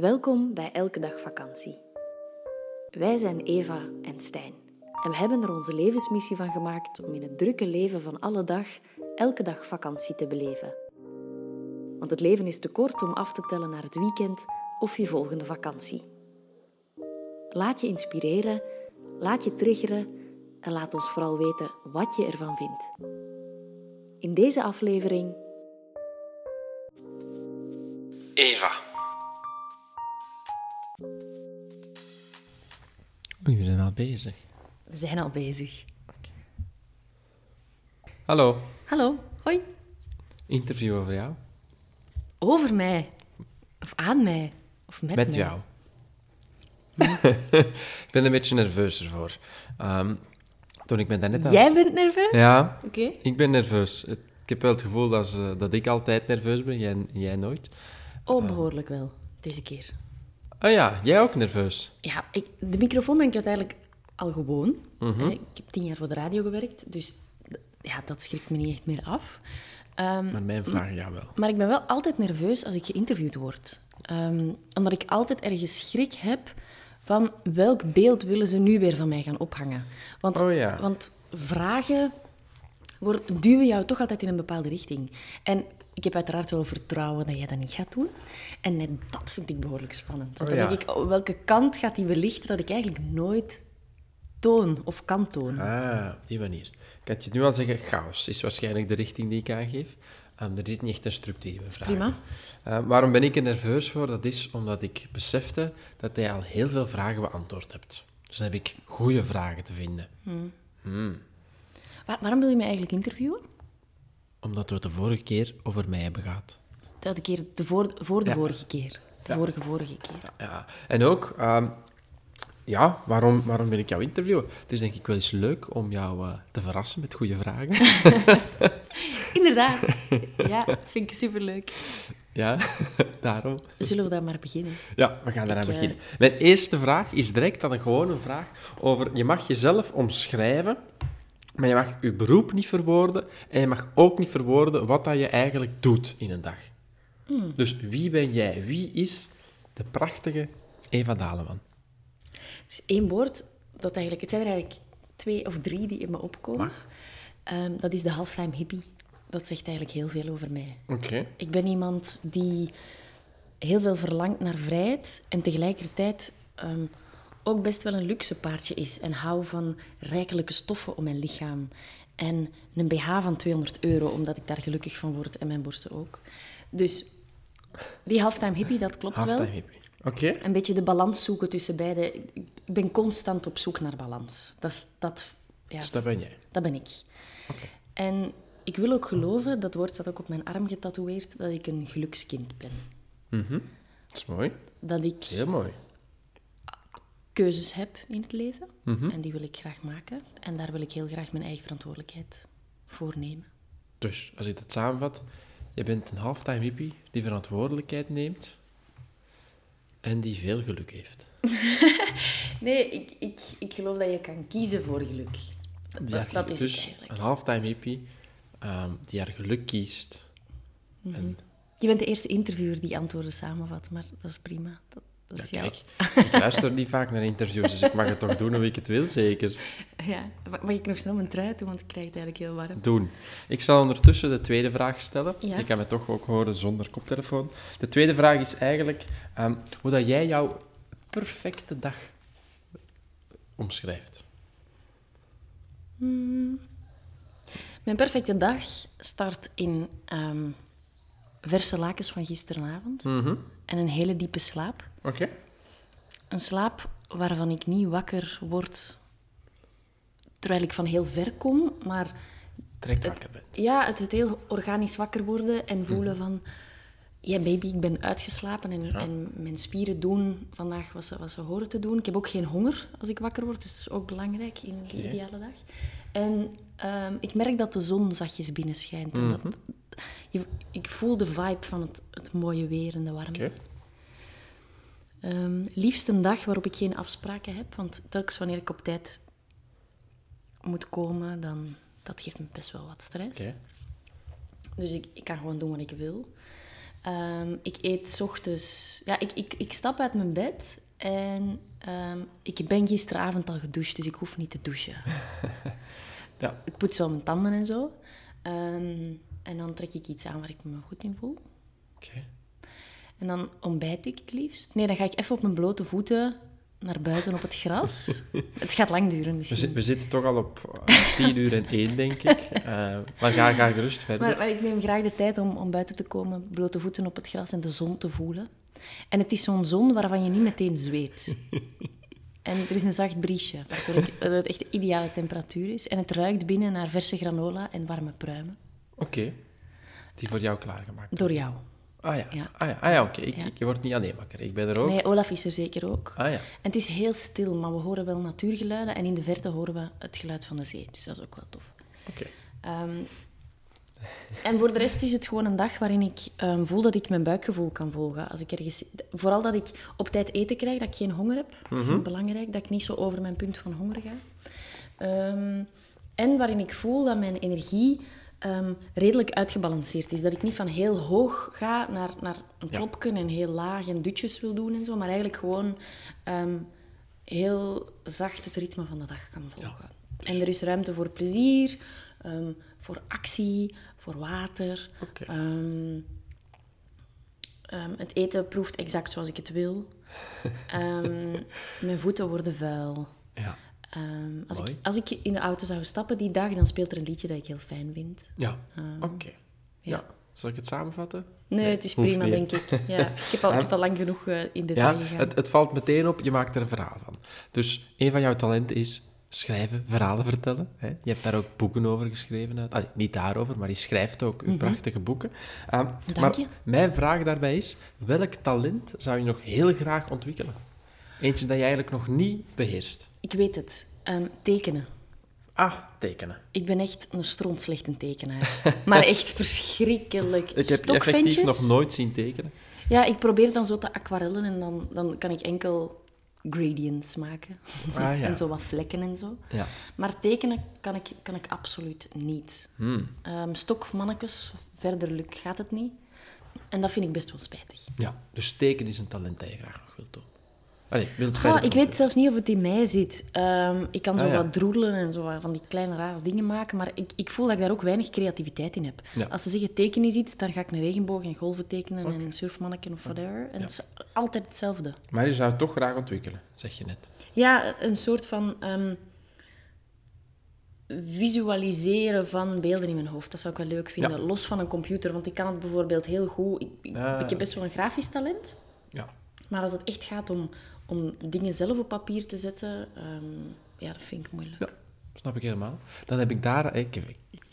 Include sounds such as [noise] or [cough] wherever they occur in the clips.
Welkom bij Elke Dag Vakantie. Wij zijn Eva en Stijn en we hebben er onze levensmissie van gemaakt om in het drukke leven van alle dag elke dag vakantie te beleven. Want het leven is te kort om af te tellen naar het weekend of je volgende vakantie. Laat je inspireren, laat je triggeren en laat ons vooral weten wat je ervan vindt. In deze aflevering Eva. We zijn al bezig. We zijn al bezig. Hallo, Hallo, hoi. interview over jou. Over mij. Of aan mij. Of met, Met mij. jou. ik ben een beetje nerveus ervoor. Ehm, toen ik me daarnet aan Jij bent nerveus? Ja, Oké. ik ben nerveus. Ik heb wel het gevoel dat, ze- dat ik altijd nerveus ben, jij, jij nooit. Oh, behoorlijk wel. Deze keer. Oh ja, jij ook nerveus. Ja, ik, de microfoon ben ik uiteindelijk al gewoon. Mhm. Ik heb tien jaar voor de radio gewerkt, dus ja, dat schrikt me niet echt meer af. Ehm, Maar mijn vraag jou wel. maar ik ben wel altijd nerveus als ik geïnterviewd word. Ehm, omdat ik altijd ergens schrik heb van welk beeld willen ze nu weer van mij gaan ophangen. Want, Oh ja. want vragen duwen jou toch altijd in een bepaalde richting. En ik heb uiteraard wel vertrouwen dat jij dat niet gaat doen. En net dat vind ik behoorlijk spannend. Want Oh dan denk ik, oh, welke kant gaat die belichten dat ik eigenlijk nooit toon of kan tonen? Ah, op die manier. Ik kan je nu al zeggen, chaos is waarschijnlijk de richting die ik aangeef. Ehm, er zit niet echt een structuur in vragen. Prima. Eh, waarom ben ik er nerveus voor? Dat is omdat ik besefte dat jij al heel veel vragen beantwoord hebt. Dus dan heb ik goede vragen te vinden. Waar- waarom wil je mij eigenlijk interviewen? Omdat we het de vorige keer over mij hebben gehad. De keer de voor, voor de Ja. vorige keer. De Ja. vorige vorige keer. Ja. En ook, ehm, ja, waarom, waarom wil ik jou interviewen? Het is denk ik wel eens leuk om jou eh, te verrassen met goede vragen. [laughs] Inderdaad. [laughs] Ja, vind ik superleuk. ja, [laughs] daarom. Zullen we dan maar beginnen? Ja, we gaan eraan Ik, eh, beginnen. Mijn eerste vraag is direct dan gewoon een vraag over... Je mag jezelf omschrijven, maar je mag je beroep niet verwoorden en je mag ook niet verwoorden wat dat je eigenlijk doet in een dag. Hmm. Dus wie ben jij? Wie is de prachtige Eva Daleman? Dus één woord, dat eigenlijk, het zijn er eigenlijk twee of drie die in me opkomen. Ehm, dat is de halftime hippie. Dat zegt eigenlijk heel veel over mij. Oké. Ik ben iemand die heel veel verlangt naar vrijheid en tegelijkertijd ehm, ook best wel een luxe paardje is. En hou van rijkelijke stoffen om mijn lichaam. En een BH van 200 euro, omdat ik daar gelukkig van word en mijn borsten ook. Dus die halftime hippie, dat klopt wel. Halftime hippie. Oké. Een beetje de balans zoeken tussen beide. Ik ben constant op zoek naar balans. Dat, is- dat, ja, Dus dat ben jij. dat ben ik. Oké. En ik wil ook geloven, dat woord staat ook op mijn arm getatoeëerd, dat ik een gelukskind ben. Mhm. Dat is mooi. Dat ik Heel mooi. Keuzes heb in het leven. Mhm. En die wil ik graag maken. En daar wil ik heel graag mijn eigen verantwoordelijkheid voor nemen. Dus, als ik het samenvat, je bent een halftime hippie die verantwoordelijkheid neemt en die veel geluk heeft. [laughs] Nee, ik, ik, ik geloof dat je kan kiezen voor geluk. Dat, dat is het dus eigenlijk. een halftime hippie ehm, die haar geluk kiest. Mhm. En Je bent de eerste interviewer die antwoorden samenvat, maar dat is prima. Dat, dat is ja, jou. kijk, ik luister niet vaak naar interviews, dus ik mag het toch doen hoe ik het wil, zeker. [laughs] Ja, mag ik nog snel mijn trui doen, want ik krijg het eigenlijk heel warm. Doen. Ik zal ondertussen de tweede vraag stellen. Ja. Je kan me toch ook horen zonder koptelefoon. De tweede vraag is eigenlijk ehm, hoe dat jij jouw perfecte dag omschrijft. Mijn perfecte dag start in ehm, verse lakens van gisteravond Mhm. en een hele diepe slaap. Oké. Een slaap waarvan ik niet wakker word terwijl ik van heel ver kom, maar Direct wakker bent. ja, het, het heel organisch wakker worden en voelen van... Ja, baby, ik ben uitgeslapen en, en mijn spieren doen vandaag wat ze, wat ze horen te doen. Ik heb ook geen honger als ik wakker word, dus dat is ook belangrijk in Oké. ideale dag. En ehm, ik merk dat de zon zachtjes binnenschijnt. En dat, je, ik voel de vibe van het, het mooie weer en de warmte. Ehm, liefst een dag waarop ik geen afspraken heb, want telkens wanneer ik op tijd moet komen, dan dat geeft me best wel wat stress. Dus ik, ik kan gewoon doen wat ik wil. Ehm, ik eet 's ochtends... Ja, ik, ik, ik stap uit mijn bed en ehm, ik ben gisteravond al gedoucht, dus ik hoef niet te douchen. [laughs] Ja. Ik poets wel mijn tanden en zo. Ehm, en dan trek ik iets aan waar ik me goed in voel. Oké. En dan ontbijt ik het liefst. Nee, dan ga ik even op mijn blote voeten naar buiten op het gras. [laughs] het gaat lang duren We, misschien. we zitten toch al op eh, 10 uur en 1, denk ik. Eh, maar ga, ga gerust verder. Maar, maar ik neem graag de tijd om, om buiten te komen, blote voeten op het gras en de zon te voelen. En het is zo'n zon waarvan je niet meteen zweet. [laughs] En er is een zacht briesje, waardoor het echt de ideale temperatuur is. En het ruikt binnen naar verse granola en warme pruimen. Oké. Die voor jou klaargemaakt. Door jou. Ah ja, Ja. ah ja, ah, ja oké. Ik, Ja. ik- je wordt niet alleen wakker. Ik ben er ook. Nee, Olaf is er zeker ook. Ah ja. En het is heel stil, maar we horen wel natuurgeluiden. En in de verte horen we het geluid van de zee. Dus dat is ook wel tof. Oké. Ehm, en voor de rest is het gewoon een dag waarin ik ehm, voel dat ik mijn buikgevoel kan volgen. Als ik ergens, vooral dat ik op tijd eten krijg, dat ik geen honger heb. Dat vind ik belangrijk, dat ik niet zo over mijn punt van honger ga. Ehm, en waarin ik voel dat mijn energie ehm, redelijk uitgebalanceerd is. Dat ik niet van heel hoog ga naar, naar een Ja. klopken en heel laag en dutjes wil doen en zo, maar eigenlijk gewoon ehm, heel zacht het ritme van de dag kan volgen. En er is ruimte voor plezier, ehm, voor actie, voor water. Het eten proeft exact zoals ik het wil. [laughs] Mijn voeten worden vuil. Ja. Ehm, als, ik, als ik in de auto zou stappen die dag, dan speelt er een liedje dat ik heel fijn vind. Ja. Ehm, Oké. Ja. Zal ik het samenvatten? Nee, het is prima, niet, denk ik. Ja, [laughs] ik, heb al, ik heb al lang genoeg eh, in detail Ja, gegaan. het, het valt meteen op, je maakt er een verhaal van. Dus een van jouw talenten is schrijven, verhalen vertellen. Hè? Je hebt daar ook boeken over geschreven. uit- allee, niet daarover, maar je schrijft ook uw prachtige boeken. Ehm, Dank maar je. mijn vraag daarbij is, welk talent zou je nog heel graag ontwikkelen? Eentje dat je eigenlijk nog niet beheerst. Ik weet het. Ehm, tekenen. Ah, tekenen. Ik ben echt een strontslechte tekenaar. maar echt verschrikkelijk. [laughs] Ik heb je effectief nog nooit zien tekenen. Ja, ik probeer dan zo te aquarellen en dan, dan kan ik enkel gradients maken. Ah, ja. [laughs] en zo wat vlekken en zo. Ja. Maar tekenen kan ik, kan ik absoluut niet. Hmm. Ehm stokmannetjes, verder lukt gaat het niet. En dat vind ik best wel spijtig. ja, dus tekenen is een talent dat je graag nog wilt doen. Allee, verder ik weet zelfs niet of het in mij zit. Ehm, ik kan zo Ah, ja. wat droedelen en zo van die kleine rare dingen maken, maar ik, ik voel dat ik daar ook weinig creativiteit in heb. Ja. Als ze zeggen teken is iets, dan ga ik een regenboog en golven tekenen en een surfmanneken of whatever. En het is altijd hetzelfde. Maar je zou het toch graag ontwikkelen, zeg je net. Ja, een soort van ehm, visualiseren van beelden in mijn hoofd. Dat zou ik wel leuk vinden. Ja. Los van een computer, want ik kan het bijvoorbeeld heel goed. Ik, ik, Ah. ik heb best wel een grafisch talent. Ja. Maar als het echt gaat om, om dingen zelf op papier te zetten, ehm, ja, dat vind ik moeilijk. Ja, snap ik helemaal. Dan heb ik daar... Ik,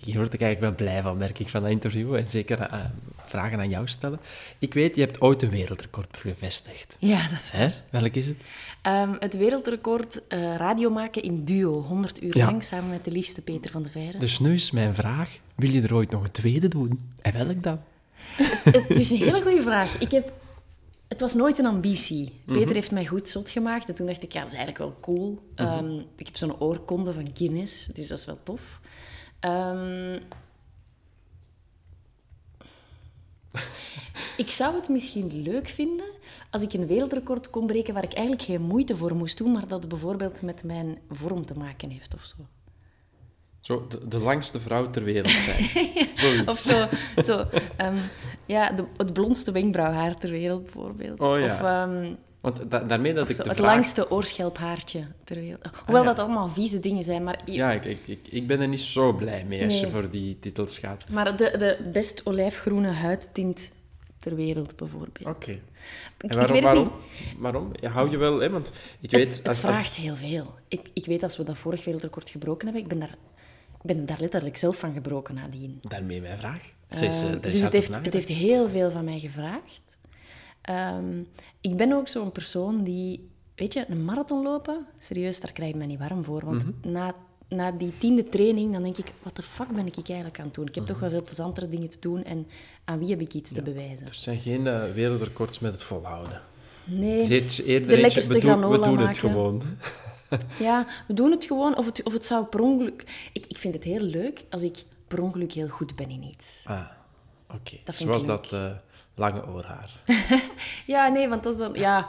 hier word ik eigenlijk wel blij van, merk ik, van dat interview. En zeker eh, vragen aan jou stellen. Ik weet, je hebt ooit een wereldrecord bevestigd. Ja, dat is Hè? Welk is het? Ehm, het wereldrecord eh, radio maken in duo, 100 uur Ja. lang, samen met de liefste Peter van de Veire. Dus nu is mijn vraag, wil je er ooit nog een tweede doen? En welk dan? Het is een hele goede vraag. Ik heb... Het was nooit een ambitie. Peter heeft mij goed zot gemaakt. En toen dacht ik, ja, dat is eigenlijk wel cool. Ehm, ik heb zo'n oorkonde van Guinness, dus dat is wel tof. Ehm, ik zou het misschien leuk vinden als ik een wereldrecord kon breken waar ik eigenlijk geen moeite voor moest doen, maar dat bijvoorbeeld met mijn vorm te maken heeft of zo. Zo, de, de langste vrouw ter wereld zijn. [laughs] Of zo, zo ehm, ja, de, het blondste wenkbrauwhaar ter wereld bijvoorbeeld. Oh ja. Of ehm, Want da- daarmee dat ik zo de het vraag... langste oorschelphaartje ter wereld. Hoewel ja. dat allemaal vieze dingen zijn, maar, Ja, ik, ik, ik, ik ben er niet zo blij mee als je voor die titels gaat. maar de, de best olijfgroene huidtint ter wereld bijvoorbeeld. Oké. En ik waarom? weet waarom? niet. waarom? Ja, hou je wel, hè? Want ik weet... Het, het als- als- vraagt heel veel. Ik, ik weet als we dat vorig wereldrecord gebroken hebben, ik ben daar, ik ben daar letterlijk zelf van gebroken nadien. Daarmee mijn vraag. Is, eh, is dus het heeft, het heeft heel veel van mij gevraagd. Ehm, ik ben ook zo'n persoon die... Weet je, een marathon lopen, serieus, daar krijg ik me niet warm voor. Want Mhm. na, na die tiende training, dan denk ik... Wat de fuck ben ik eigenlijk aan het doen? Ik heb toch Mhm. wel veel plezantere dingen te doen. En aan wie heb ik iets te bewijzen? Er zijn geen eh, wereldrecords met het volhouden. Nee. Het is eerder- de eentje, lekkerste we doen, we granola doen het maken. gewoon. [laughs] [laughs] Ja, we doen het gewoon. Of het, of het zou per ongeluk... Ik, ik vind het heel leuk als ik per ongeluk heel goed ben in iets. Ah, oké. Dat vind Zoals ik dat eh, lange oorhaar. [laughs] Ja, nee, want dat is dan... Ja,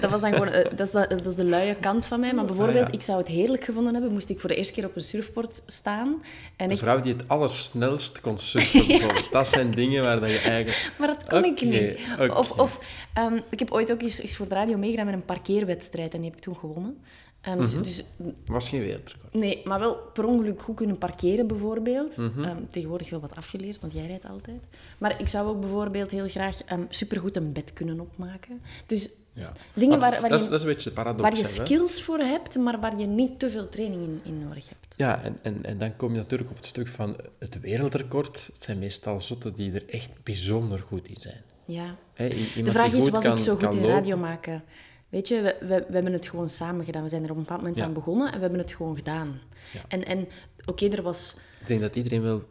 dat, was dan gewoon... eh, Dat is, de, dat is de luie kant van mij. Maar bijvoorbeeld, Ah, ja. ik zou het heerlijk gevonden hebben, moest ik voor de eerste keer op een surfboard staan. En De vrouw die het allersnelst kon surfen, [laughs] bijvoorbeeld. Dat zijn dingen waar je eigenlijk... maar dat kon ik niet. Of, of ehm, ik heb ooit ook eens, eens voor de radio meegedaan met een parkeerwedstrijd en die heb ik toen gewonnen. Ehm, dus, dus was geen wereldrecord. Nee, maar wel per ongeluk goed kunnen parkeren bijvoorbeeld. Mhm. Ehm, tegenwoordig wel wat afgeleerd, want jij rijdt altijd. Maar ik zou ook bijvoorbeeld heel graag ehm, supergoed een bed kunnen opmaken. Dus Ja. dingen waar, waar, dat, is, je, dat is een beetje paradox. waar je hè? skills voor hebt, maar waar je niet te veel training in, in nodig hebt. Ja, en, en, en dan kom je natuurlijk op het stuk van het wereldrecord. Het zijn meestal zotten die er echt bijzonder goed in zijn. Ja. De vraag is, was kan- ik zo goed in radio maken? Weet je, we, we, we hebben het gewoon samen gedaan. We zijn er op een bepaald moment Ja. aan begonnen en we hebben het gewoon gedaan. Ja. En, en oké, er was... Ik denk dat iedereen wel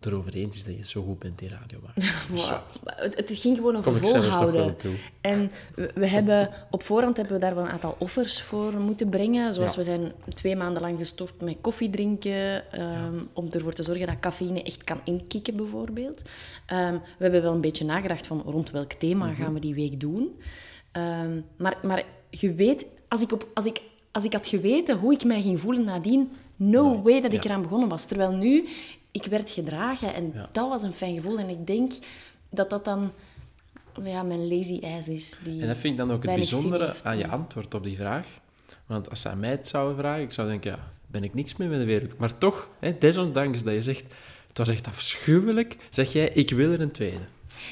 erover eens is dat je zo goed bent in radio maken. [laughs] Het, ging gewoon over volhouden. En we, we hebben, op voorhand hebben we daar wel een aantal offers voor moeten brengen. Zoals Ja. we zijn twee maanden lang gestopt met koffie drinken. ehm, Om ervoor te zorgen dat cafeïne echt kan inkikken, bijvoorbeeld. Ehm, we hebben wel een beetje nagedacht van rond welk thema Mhm. gaan we die week doen. Ehm, maar, maar je weet, als ik, op, als, ik, als ik had geweten hoe ik mij ging voelen nadien, no way dat ik ja. eraan begonnen was. Terwijl nu, ik werd gedragen en Ja. dat was een fijn gevoel. En ik denk dat dat dan ja, mijn lazy ass is. Die En dat vind ik dan ook het bijzondere aan je antwoord op die vraag. Want als ze aan mij het zouden vragen, ik zou denken, ja, ben ik niks meer met de wereld. Maar toch, hè, desondanks dat je zegt, het was echt afschuwelijk, zeg jij, ik wil er een tweede.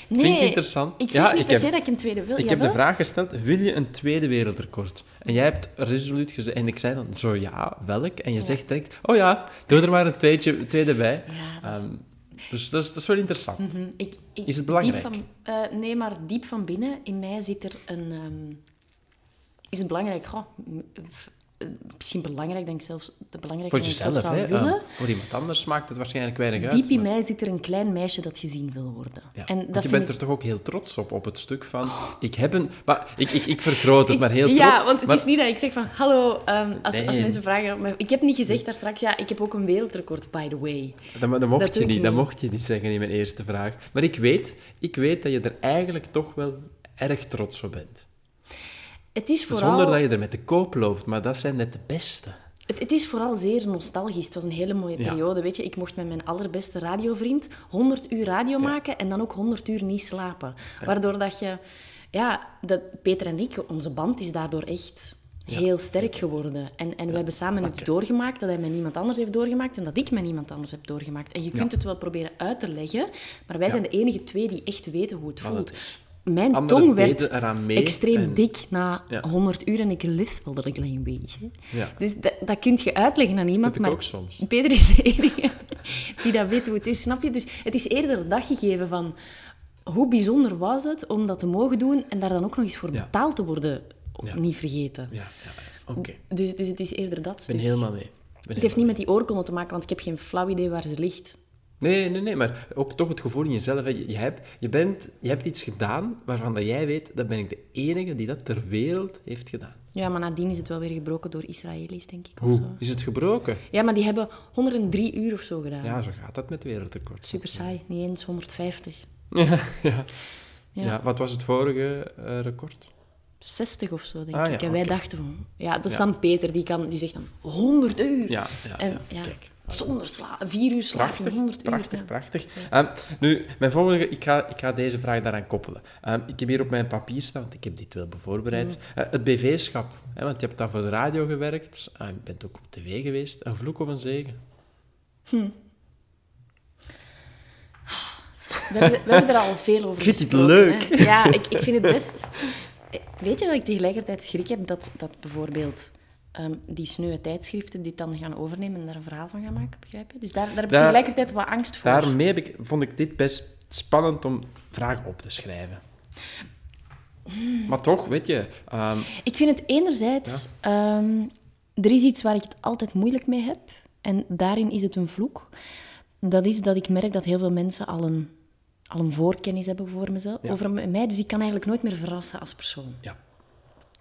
Nee, Vind ik interessant. Ik zeg Ja, niet ik per heb- se dat ik een tweede wil. Ik heb de vraag gesteld, wil je een tweede wereldrecord? En jij hebt resoluut gezegd, en ik zei dan zo ja, welk? En je zegt direct, oh ja, doe er maar een tweede, tweede bij. Ja, dat is- Ehm, dus dat is, dat is wel interessant. Mhm. ik, ik, Is het belangrijk? Diep van, eh, nee, maar diep van binnen, in mij zit er een... ehm, is het belangrijk? Goh, misschien belangrijk, denk ik zelfs. De belangrijker Voor ik zelf jezelf, zou willen. Ehm, voor iemand anders maakt het waarschijnlijk weinig uit. Diep in maar- mij zit er een klein meisje dat gezien wil worden. Ja, en dat je bent ik... er toch ook heel trots op, op het stuk van... Ik heb een... Maar ik, ik, ik vergroot het, maar heel trots. Ja, want het maar- is niet dat ik zeg van... Hallo, ehm, als, als mensen vragen... maar Ik heb niet gezegd daar straks... Ja, ik heb ook een wereldrecord, by the way. Dat, dat mocht Dat je ik niet, dat niet. mocht je niet zeggen in mijn eerste vraag. Maar ik weet, ik weet dat je er eigenlijk toch wel erg trots op bent. Het is vooral... Zonder dat je er met de koop loopt, maar dat zijn net de beste. Het, het is vooral zeer nostalgisch. Het was een hele mooie Ja. periode. Weet je, ik mocht met mijn allerbeste radiovriend 100 uur radio maken en dan ook 100 uur niet slapen. Waardoor dat je... Ja, dat Peter en ik, onze band is daardoor echt heel sterk geworden. En, en we hebben samen iets doorgemaakt dat hij met niemand anders heeft doorgemaakt en dat ik met niemand anders heb doorgemaakt. En je kunt het wel proberen uit te leggen, maar wij zijn de enige twee die echt weten hoe het voelt. Mijn tong werd mee extreem en- dik na Ja. 100 uur en ik lispelde een klein beetje. Ja. Dus dat, dat kun je uitleggen aan iemand. Dat maar ook soms. Peter is de enige [laughs] die dat weet hoe het is, snap je? Dus het is eerder het daggegeven van hoe bijzonder was het om dat te mogen doen en daar dan ook nog eens voor betaald te worden, Ja. niet vergeten. Ja, ja. oké. Dus, dus het is eerder dat ben stuk. helemaal mee. Ik ben Het helemaal heeft niet met die oorkonde te maken, want ik heb geen flauw idee waar ze ligt. Nee, nee, nee, maar ook toch het gevoel in jezelf. hè. Je, je, hebt, je, bent, je hebt iets gedaan waarvan dat jij weet, dat ben ik de enige die dat ter wereld heeft gedaan. Ja, maar nadien is het wel weer gebroken door Israëli's, denk ik. Of zo. Is het gebroken? Ja, maar die hebben 103 uur of zo gedaan. Ja, zo gaat dat met wereldrecords. Super saai, niet eens 150. [laughs] Ja, ja. Ja. ja. wat was het vorige eh, record? 60 of zo, denk Ah, ik. ja, en wij dachten van... Ja, dat is dan Peter, die, kan, die zegt dan 100 uur. Ja, ja, En ja, ja, kijk. Zonder sla vier uur slapen, Prachtig, 100 uur. prachtig, ja. prachtig. Ehm, nu, mijn volgende, ik ga, ik ga deze vraag daaraan koppelen. Ehm, ik heb hier op mijn papier staan, want ik heb dit wel voorbereid. Mm. Eh, het BV-schap, hè, want je hebt dan voor de radio gewerkt, en je bent ook op tv geweest. Een vloek of een zegen? We, hebben, we hebben er al veel over Ik vind het leuk. hè. Ja, ik, ik vind het best... Weet je dat ik tegelijkertijd schrik heb dat, dat bijvoorbeeld ehm, die sneuwe tijdschriften dit dan gaan overnemen en daar een verhaal van gaan maken, begrijp je? Dus daar, daar heb ik Daar- tegelijkertijd wat angst voor. Daarmee heb ik, vond ik dit best spannend om vragen op te schrijven. Maar toch, weet je... ehm, Ik vind het enerzijds... ehm, er is iets waar ik het altijd moeilijk mee heb. En daarin is het een vloek. Dat is dat ik merk dat heel veel mensen al een, al een voorkennis hebben voor mezelf, Ja. over mij. Dus ik kan eigenlijk nooit meer verrassen als persoon. ja.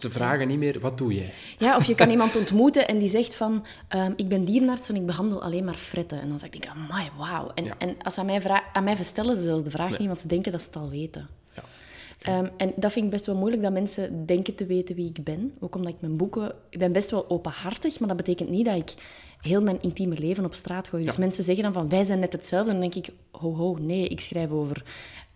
Ze vragen niet meer, wat doe jij? Ja, of je kan [laughs] iemand ontmoeten en die zegt van... ehm, ik ben dierenarts en ik behandel alleen maar fretten. En dan zeg ik, amai, wauw. En, Ja. en als ze aan mij, vra- aan mij stellen ze zelfs de vraag niet, want ze denken dat ze het al weten. Ja. Ehm, en dat vind ik best wel moeilijk, dat mensen denken te weten wie ik ben. Ook omdat ik mijn boeken... Ik ben best wel openhartig, maar dat betekent niet dat ik heel mijn intieme leven op straat gooi. Dus Ja. mensen zeggen dan van, wij zijn net hetzelfde. En dan denk ik, ho, ho, nee, ik schrijf over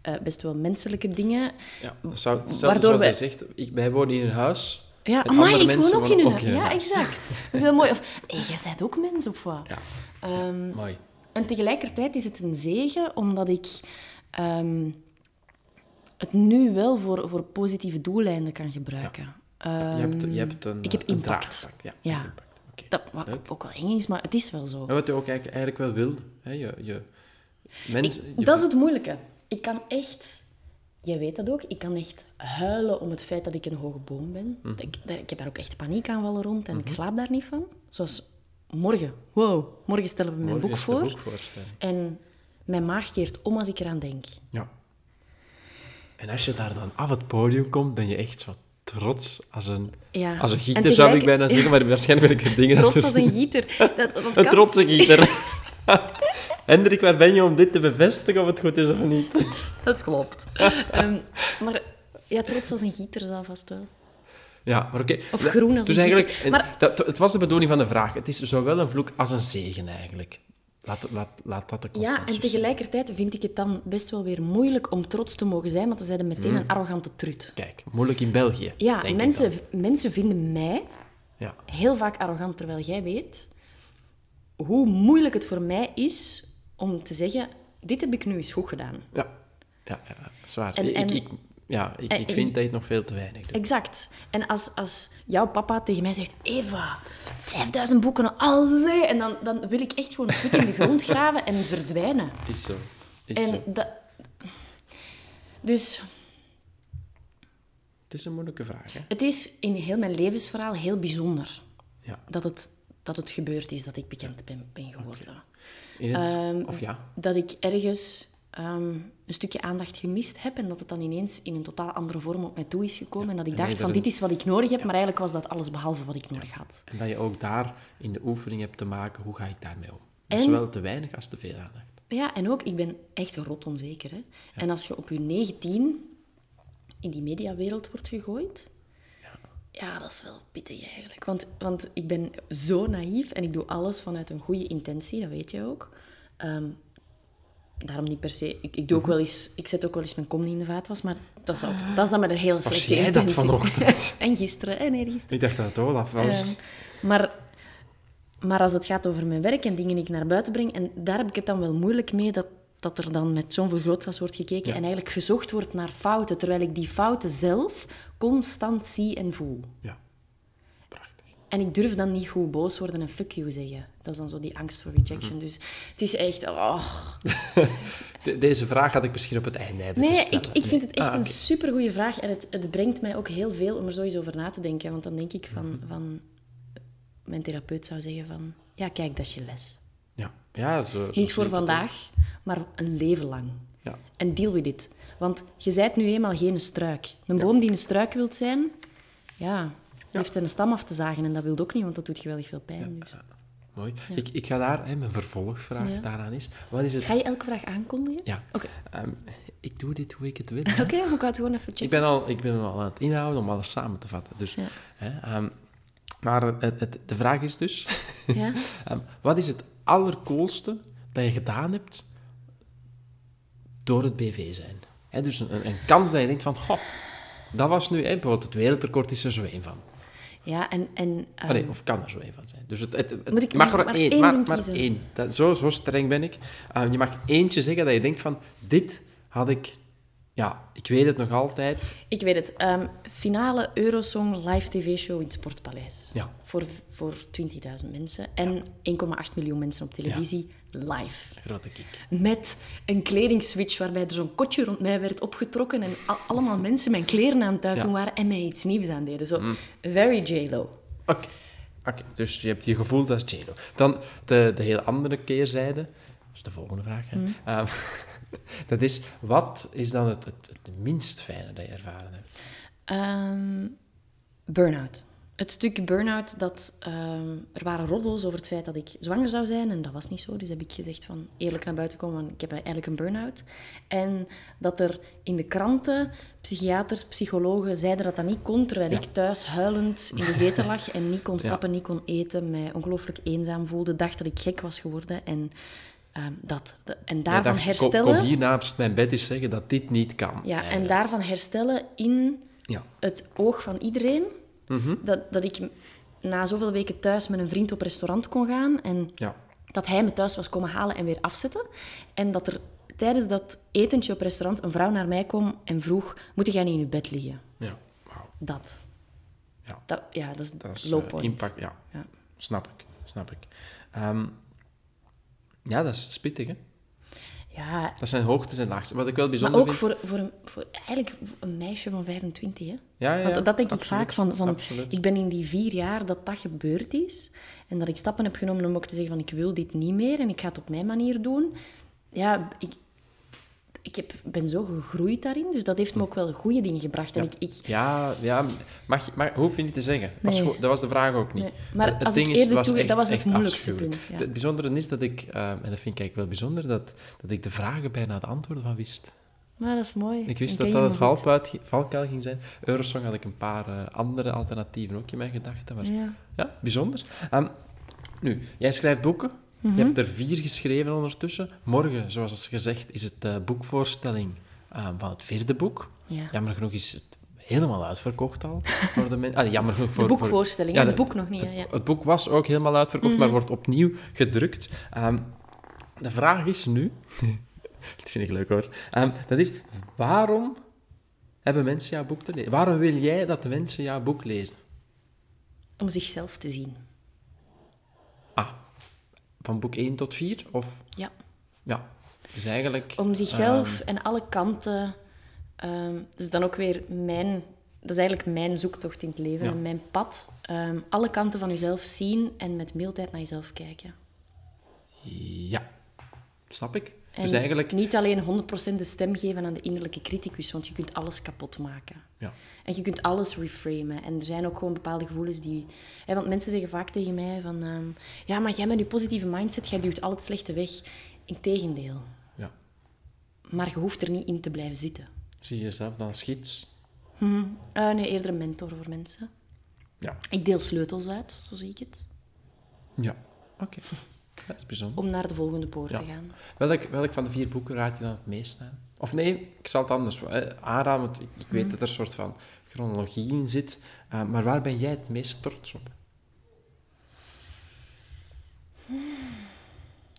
eh, best wel menselijke dingen. Ja, dat zou hetzelfde Waardoor hij zegt. Ik, wij wonen in een huis. Ja, andere ik woon ook in een... een Ja, huis. exact. Dat is heel mooi. Of, hey, jij bent ook mens, of wat? Ja, Ehm, mooi. En tegelijkertijd is het een zegen, omdat ik ehm, het nu wel voor, voor positieve doeleinden kan gebruiken. je, hebt, je Ehm, hebt een, ik heb een impact. Ja, Ja. impact. Dat wat Leuk. ook wel eng is, maar het is wel zo. En wat je ook eigenlijk, eigenlijk wel wilde. Hè? Je, je, mensen, je- Dat is het moeilijke. Ik kan echt... Jij weet dat ook. Ik kan echt huilen om het feit dat ik een hoge boom ben. Mhm. ik, daar- ik heb daar ook echt paniekaanvallen rond en ik slaap daar niet van. Zoals morgen. Wow, morgen stellen we mijn Morgen boek voor. En mijn maag keert om als ik eraan denk. Ja. En als je daar dan af het podium komt, ben je echt zo trots als een, Ja. als een En gieter, tegelijk- zou ik bijna zeggen, maar waarschijnlijk ben ik [laughs] dingen Trots als een gieter. Dat, dat Een trotse gieter. [laughs] Hendrik, waar ben je om dit te bevestigen of het goed is of niet? [laughs] Dat klopt. Ehm, maar ja, trots als een gieter zal vast wel. Ja, maar oké. Of groen als dus een eigenlijk, Maar- dat, het was de bedoeling van de vraag. Het is zowel een vloek als een zegen eigenlijk. Laat, laat, laat dat de Ja, en tegelijkertijd vind ik het dan best wel weer moeilijk om trots te mogen zijn, want dan zijn ze meteen een arrogante trut. Kijk, moeilijk in België. Ja, mensen, mensen vinden mij Ja, heel vaak arrogant, terwijl jij weet hoe moeilijk het voor mij is om te zeggen, dit heb ik nu eens goed gedaan. ja, ja, ja, dat is waar. En- ik, en- ik, ja, ik, en- ik vind dat je het nog veel te weinig doet. Exact. En als, als jouw papa tegen mij zegt, Eva, 5000 boeken, allee, en dan, dan wil ik echt gewoon een put in de grond [laughs] graven en verdwijnen. Is zo. Is En zo. dat... Dus Het is een moeilijke vraag, hè? het is in heel mijn levensverhaal heel bijzonder Ja. dat het, dat het gebeurd is dat ik bekend ben, ben geworden. In het, Ehm, of ja, Dat ik ergens ehm, een stukje aandacht gemist heb en dat het dan ineens in een totaal andere vorm op mij toe is gekomen. en dat ik en dacht van, dit is wat ik nodig heb, maar eigenlijk was dat alles behalve wat ik nodig had. en dat je ook daar in de oefening hebt te maken, hoe ga ik daarmee om? Dus En- zowel te weinig als te veel aandacht. Ja, en ook, ik ben echt rot onzeker. Hè? En als je op je 19 in die mediawereld wordt gegooid, ja, dat is wel pittig eigenlijk. Want, want ik ben zo naïef en ik doe alles vanuit een goede intentie, dat weet je ook. Ehm, daarom niet per se. Ik, ik, doe ook wel eens, ik zet ook wel eens mijn kom niet in de vaatwas, maar dat is, altijd, dat is dan met een hele slechte jij dat intentie. vanochtend? [laughs] en gisteren, en eergisteren. Ik dacht dat het Olaf was. Ehm, maar, maar als het gaat over mijn werk en dingen die ik naar buiten breng, en daar heb ik het dan wel moeilijk mee dat, dat er dan met zo'n vergrootglas wordt gekeken en eigenlijk gezocht wordt naar fouten, terwijl ik die fouten zelf constant zie en voel. ja, prachtig. En ik durf dan niet goed boos worden en fuck you zeggen. Dat is dan zo die angst voor rejection. Dus het is echt... Oh. [laughs] De- deze vraag had ik misschien op het einde hebben Nee, ik, ik vind het echt Ah, een oké. supergoeie vraag. En het, het brengt mij ook heel veel om er eens over na te denken. Want dan denk ik van... Mhm. van mijn therapeut zou zeggen van... Ja, kijk, dat is je les. Ja, ja zo, zo Niet voor vandaag, maar een leven lang. Ja. En deal with it. Want je zijt nu eenmaal geen struik. Een boom die een struik wilt zijn, ja, heeft zijn stam af te zagen. En dat wil ook niet, want dat doet geweldig veel pijn. Dus. Mooi. Ik, ik ga daar, hè, mijn vervolgvraag Ja. daaraan is, wat is het... Ga je elke vraag aankondigen? Ja. Oké, Ehm, ik doe dit hoe ik het wil. Oké, hè. ik ga het gewoon even Ik checken. ben, al, ik ben al aan het inhouden om alles samen te vatten. Dus, Ja. hè, ehm, maar het, het, de vraag is dus, [laughs] Ja? [laughs] ehm, wat is het allercoolste dat je gedaan hebt door het BV zijn? Dus een, een kans dat je denkt van, "Goh, dat was nu, hè, het wereldrecord is er zo één van. Ja, en... en ehm, Allee, of kan er zo één van zijn. Dus het, het, het- Moet ik- je mag er maar maar één, maar, één. Dat, zo, zo streng ben ik. Uh, je mag eentje zeggen dat je denkt van, dit had ik... Ja, ik weet het nog altijd. Ik weet het. Ehm, finale Eurosong live tv-show in het Sportpaleis. Ja. Voor, voor 20.000 mensen. En 1,8 miljoen mensen op televisie live. Grote kick. Met een kledingswitch waarbij er zo'n kotje rond mij werd opgetrokken en allemaal mensen mijn kleren aan het uitdoen Ja. waren en mij iets nieuws aan deden. Zo, very J-Lo. Oké. Oké, dus je hebt je gevoeld als JLo. Dan de, de hele andere keerzijde. Dat is de volgende vraag. Hè. Ehm, [laughs] dat is, wat is dan het, het, het minst fijne dat je ervaren hebt? Ehm, burn-out. Het stuk burn-out, dat ehm, er waren roddels over het feit dat ik zwanger zou zijn. En dat was niet zo. Dus heb ik gezegd van eerlijk naar buiten komen, want ik heb eigenlijk een burn-out. En dat er in de kranten psychiaters, psychologen zeiden dat dat niet kon, terwijl ik thuis huilend in de zetel [laughs] lag en niet kon stappen, niet kon eten, mij ongelooflijk eenzaam voelde, dacht dat ik gek was geworden. En ehm, dat. De- en daarvan dacht, herstellen... Kom, kom hier naast mijn bed eens zeggen dat dit niet kan. Ja, en daarvan herstellen in Ja. het oog van iedereen. Mhm. Dat, dat ik na zoveel weken thuis met een vriend op restaurant kon gaan. En Ja. dat hij me thuis was komen halen en weer afzetten. En dat er tijdens dat etentje op restaurant een vrouw naar mij kwam en vroeg... Moet jij niet in je bed liggen? Ja. Wauw. Dat. Ja. Dat, ja, dat is Dat is low eh, point. impact, ja. Ja. Snap ik, snap ik. Ehm, ja, dat is spittig, hè. Ja, Dat zijn hoogtes en laagtes. Wat ik wel maar bijzonder ook vind... voor, voor, een, voor eigenlijk een meisje van 25, hè? Ja, ja, Want dat denk ik vaak van, van absoluut. ik ben in die vier jaar dat dat gebeurd is en dat ik stappen heb genomen om ook te zeggen van ik wil dit niet meer en ik ga het op mijn manier doen. Ja, ik, ik heb, ben zo gegroeid daarin, dus dat heeft me ook wel goede dingen gebracht. En ik, ik, Ja, ja mag, maar hoef je niet te zeggen. Was gewoon- dat was de vraag ook niet. Nee, maar Het als ding ik is, was toe- echt- dat was het moeilijkste punt, ja. Het bijzondere is dat ik, eh, en dat vind ik eigenlijk wel bijzonder, dat, dat ik de vragen bijna de antwoorden van wist. maar dat is mooi. Ik wist dat dat het valkuil, valkuil ging zijn. Eurosong had ik een paar eh, andere alternatieven ook in mijn gedachten. Maar ja, Ja. bijzonder. Ehm, nu, jij schrijft boeken. Mhm. Je hebt er vier geschreven ondertussen. Morgen, zoals gezegd, is het de boekvoorstelling eh, van het vierde boek. Ja. Jammer genoeg is het helemaal uitverkocht al. Voor de ah, jammer genoeg voor, De voor- boekvoorstelling, Ja, het boek nog niet. hè, Ja. het, het boek was ook helemaal uitverkocht, Mhm. maar wordt opnieuw gedrukt. Ehm, de vraag is nu... [laughs] dat vind ik leuk hoor. Ehm, dat is, waarom hebben mensen jouw boek te lezen? Waarom wil jij dat de mensen jouw boek lezen? Om zichzelf te zien. Van boek 1 tot 4? Of... Ja. Ja, dus eigenlijk... Om zichzelf ehm, en alle kanten. dat is dan ook weer mijn. Dat is eigenlijk mijn zoektocht in het leven Ja. en mijn pad. Ehm, alle kanten van jezelf zien en met mildheid naar jezelf kijken. Ja, snap ik. En dus eigenlijk... niet alleen 100% de stem geven aan de innerlijke criticus, want je kunt alles kapot maken. Ja. En je kunt alles reframen. En er zijn ook gewoon bepaalde gevoelens die... Hè, want mensen zeggen vaak tegen mij van... ehm, ja, maar jij met je positieve mindset, jij duwt al het slechte weg. Integendeel. ja. Maar je hoeft er niet in te blijven zitten. Zie je jezelf dan als gids? Hm. Eh, nee, eerder een mentor voor mensen. Ja. Ik deel sleutels uit, zo zie ik het. Ja, oké. Dat is bijzonder. Om naar de volgende poort Ja. te gaan. Welk, welk van de vier boeken raad je dan het meest aan? Of nee, ik zal het anders eh, aanraden, want ik, ik weet Mhm. dat er een soort van chronologie in zit. Eh, maar waar ben jij het meest trots op?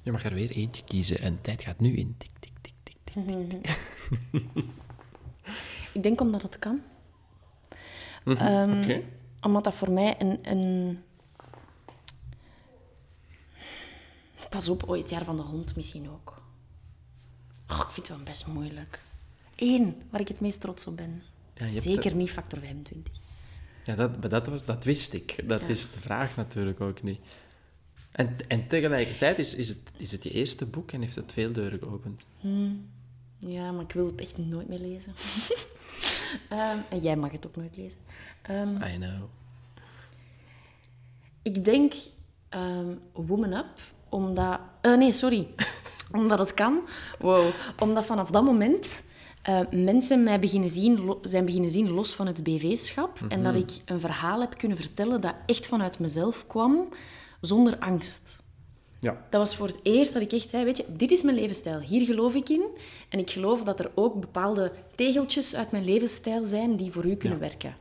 Je mag er weer eentje kiezen en de tijd gaat nu in. Tik, tik, tik, tik, tik. [laughs] Ik denk omdat het kan. Oké. Omdat dat voor mij een, een... Pas op, ooit het jaar van de hond misschien ook. Oh, ik vind het wel best moeilijk. Eén, waar ik het meest trots op ben. Ja, Zeker er- niet factor 25. Ja, dat, dat, was, dat wist ik. Dat Ja. is de vraag natuurlijk ook niet. En, en tegelijkertijd is, is, het, is het je eerste boek en heeft het veel deuren geopend. Ja, maar ik wil het echt nooit meer lezen. [laughs] Ehm, en jij mag het ook nooit lezen. Ehm, I know. Ik denk ehm, Woman Up, omdat... eh, nee, sorry. [laughs] omdat het kan. Wow. Omdat vanaf dat moment eh, mensen mij beginnen zien, zijn beginnen zien los van het BV-schap. En dat ik een verhaal heb kunnen vertellen dat echt vanuit mezelf kwam, zonder angst. Ja. Dat was voor het eerst dat ik echt zei, weet je, dit is mijn levensstijl. Hier geloof ik in. En ik geloof dat er ook bepaalde tegeltjes uit mijn levensstijl zijn die voor u kunnen werken.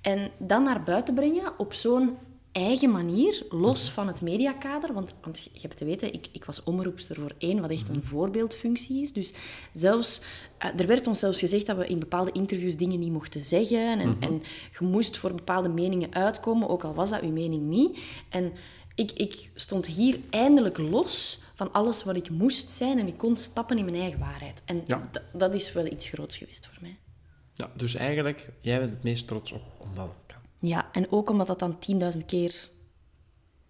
En dan naar buiten brengen op zo'n eigen manier, los van het mediakader. Want, want je hebt te weten, ik, ik was omroepster voor één, wat echt een voorbeeldfunctie is. Dus zelfs, eh, er werd ons zelfs gezegd dat we in bepaalde interviews dingen niet mochten zeggen. En, en je moest voor bepaalde meningen uitkomen, ook al was dat uw mening niet. En ik, ik stond hier eindelijk los van alles wat ik moest zijn en ik kon stappen in mijn eigen waarheid. En Ja. dat is wel iets groots geweest voor mij. ja. Dus eigenlijk, jij bent het meest trots op omdat. Ja, en ook omdat dat dan 10.000 keer...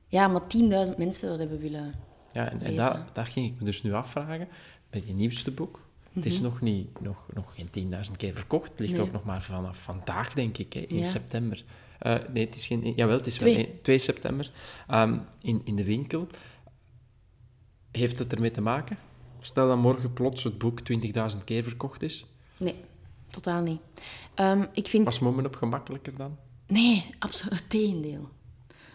Ja, maar 10.000 mensen dat hebben willen... Ja, en, en daar, daar ging ik me dus nu afvragen. Met je nieuwste boek, Het is nog, niet, nog, nog geen 10.000 keer verkocht. Het ligt Nee. ook nog maar vanaf vandaag, denk ik, hè, in Ja. september. Eh, nee, het is geen... Jawel, het is Twee. wel één- 2 september. Ehm, in, in de winkel. Heeft het ermee te maken? Stel dat morgen plots het boek 20.000 keer verkocht is. Nee, totaal niet. Ehm, ik vind... Was Moment op gemakkelijker dan? Nee, absoluut het tegendeel.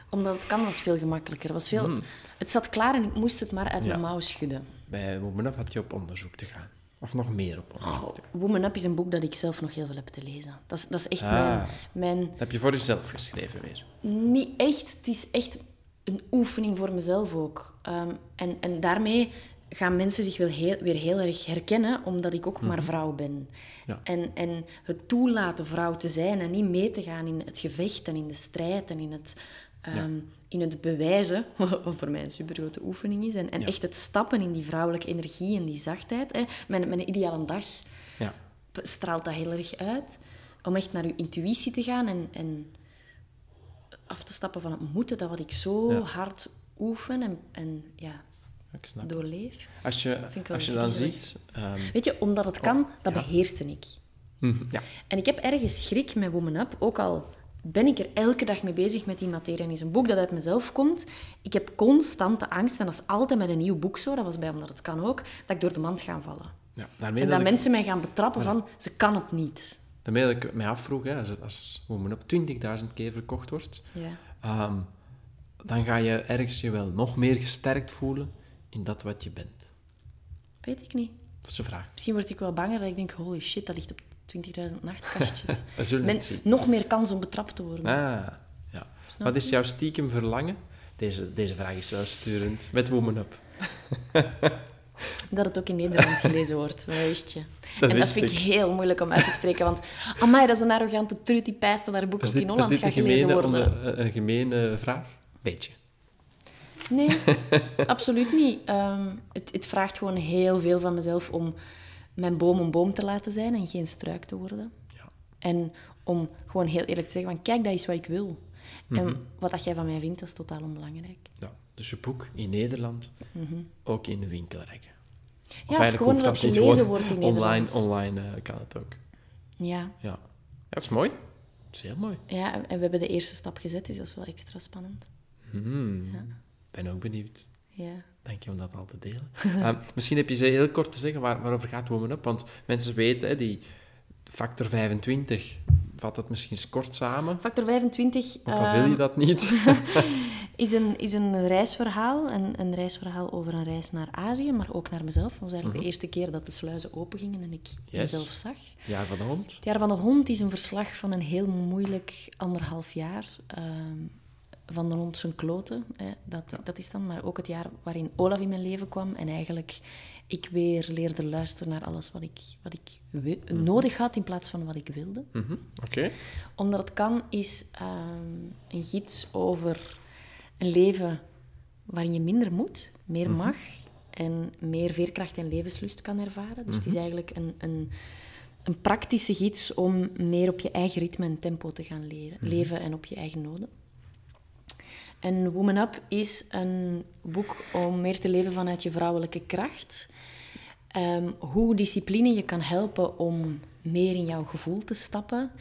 Omdat het kan was veel gemakkelijker. Was veel... Het zat klaar en ik moest het maar uit Hmm. Ja. mijn mouw schudden. Bij Moment op had je op onderzoek te gaan. Of nog meer op onderzoek te gaan. Woman Up is een boek dat ik zelf nog heel veel heb te lezen. Dat is, dat is echt Ah. mijn, mijn... Dat heb je voor jezelf geschreven weer. Niet echt. Het is echt een oefening voor mezelf ook. Ehm, en, en daarmee gaan mensen zich wel heel, weer heel erg herkennen, omdat ik ook maar vrouw ben. Mhm. Ja. En, en het toelaten vrouw te zijn en niet mee te gaan in het gevecht en in de strijd en in het, ehm, in het bewijzen, [laughs] wat voor mij een supergrote oefening is. En, en Ja. echt het stappen in die vrouwelijke energie en die zachtheid. Hè. Mijn, mijn ideale dag Ja. straalt dat heel erg uit. Om echt naar uw intuïtie te gaan en, en af te stappen van het moeten, dat wat ik zo hard oefen en, en ja, Ik snap doorleef. Als je, als je dan ziet... ehm, Weet je, omdat het kan, dat ja. beheerste ik. mhm, ja. En ik heb ergens schrik met Woman Up, ook al ben ik er elke dag mee bezig met die materie. En is een boek dat uit mezelf komt. Ik heb constante angst, en dat is altijd met een nieuw boek zo, dat was bij Omdat Het Kan ook, dat ik door de mand ga vallen. ja. Daarmee En dat dat ik- mensen mij gaan betrappen van, ze kan het niet. Daarmee dat ik mij afvroeg, hè, als, het, als Woman Up 20.000 keer verkocht wordt, Ja. ehm, dan ga je ergens je wel nog meer gesterkt voelen in dat wat je bent. Weet ik niet. Dat is een vraag. Misschien word ik wel banger dat ik denk, holy shit, dat ligt op 20.000 nachtkastjes. [laughs] Zullen zien. nog meer kans om betrapt te worden. Ah, ja. Snap Wat is jouw stiekem verlangen? Deze, deze vraag is wel sturend. Met Woman Up. Dat het ook in Nederland gelezen wordt, wist je. Dat en dat vind ik ik. heel moeilijk om uit te spreken, want amai, dat is een arrogante trut die pijst dat haar boek ook dit, in Holland dit gaat gelezen worden. onder- een, een gemene vraag? Beetje. Nee, [laughs] absoluut niet. Ehm, het, het vraagt gewoon heel veel van mezelf om mijn boom een boom te laten zijn en geen struik te worden. Ja. En om gewoon heel eerlijk te zeggen van, kijk, dat is wat ik wil. Mhm. En wat dat jij van mij vindt, dat is totaal onbelangrijk. ja. Dus je boek in Nederland, ook in de winkelrekken. Of Mhm. Ja, of eigenlijk gewoon dat het gelezen wordt in online, Nederlands. Online eh, kan het ook. Ja, Ja. ja, dat is mooi. Dat is heel mooi. ja, en we hebben de eerste stap gezet, dus dat is wel extra spannend. Hmm. Ja. Ben ook benieuwd. Ja. Dank je om dat al te delen. [laughs] Ehm, misschien heb je ze heel kort te zeggen waar, waarover gaat Woman Up. Want mensen weten, hè, die factor 25, vat het misschien eens kort samen. Factor 25 Ook al wil je dat niet. [laughs] [laughs] is, een, is een reisverhaal. Een, een reisverhaal over een reis naar Azië, maar ook naar mezelf. Dat was eigenlijk de eerste keer dat de sluizen opengingen en ik Yes. mezelf zag. Jaar van de hond. Het jaar van de hond is een verslag van een heel moeilijk anderhalf jaar. ehm, van de hond zijn kloten, hè, dat, dat is dan. Maar ook het jaar waarin Olaf in mijn leven kwam. En eigenlijk ik weer leerde luisteren naar alles wat ik, wat ik wi- nodig had in plaats van wat ik wilde. Mhm, Oké. Omdat het kan is ehm, een gids over een leven waarin je minder moet, meer mag en meer veerkracht en levenslust kan ervaren. Dus het is eigenlijk een, een, een praktische gids om meer op je eigen ritme en tempo te gaan leren, leven en op je eigen noden. En Woman Up is een boek om meer te leven vanuit je vrouwelijke kracht. Ehm, hoe discipline je kan helpen om meer in jouw gevoel te stappen.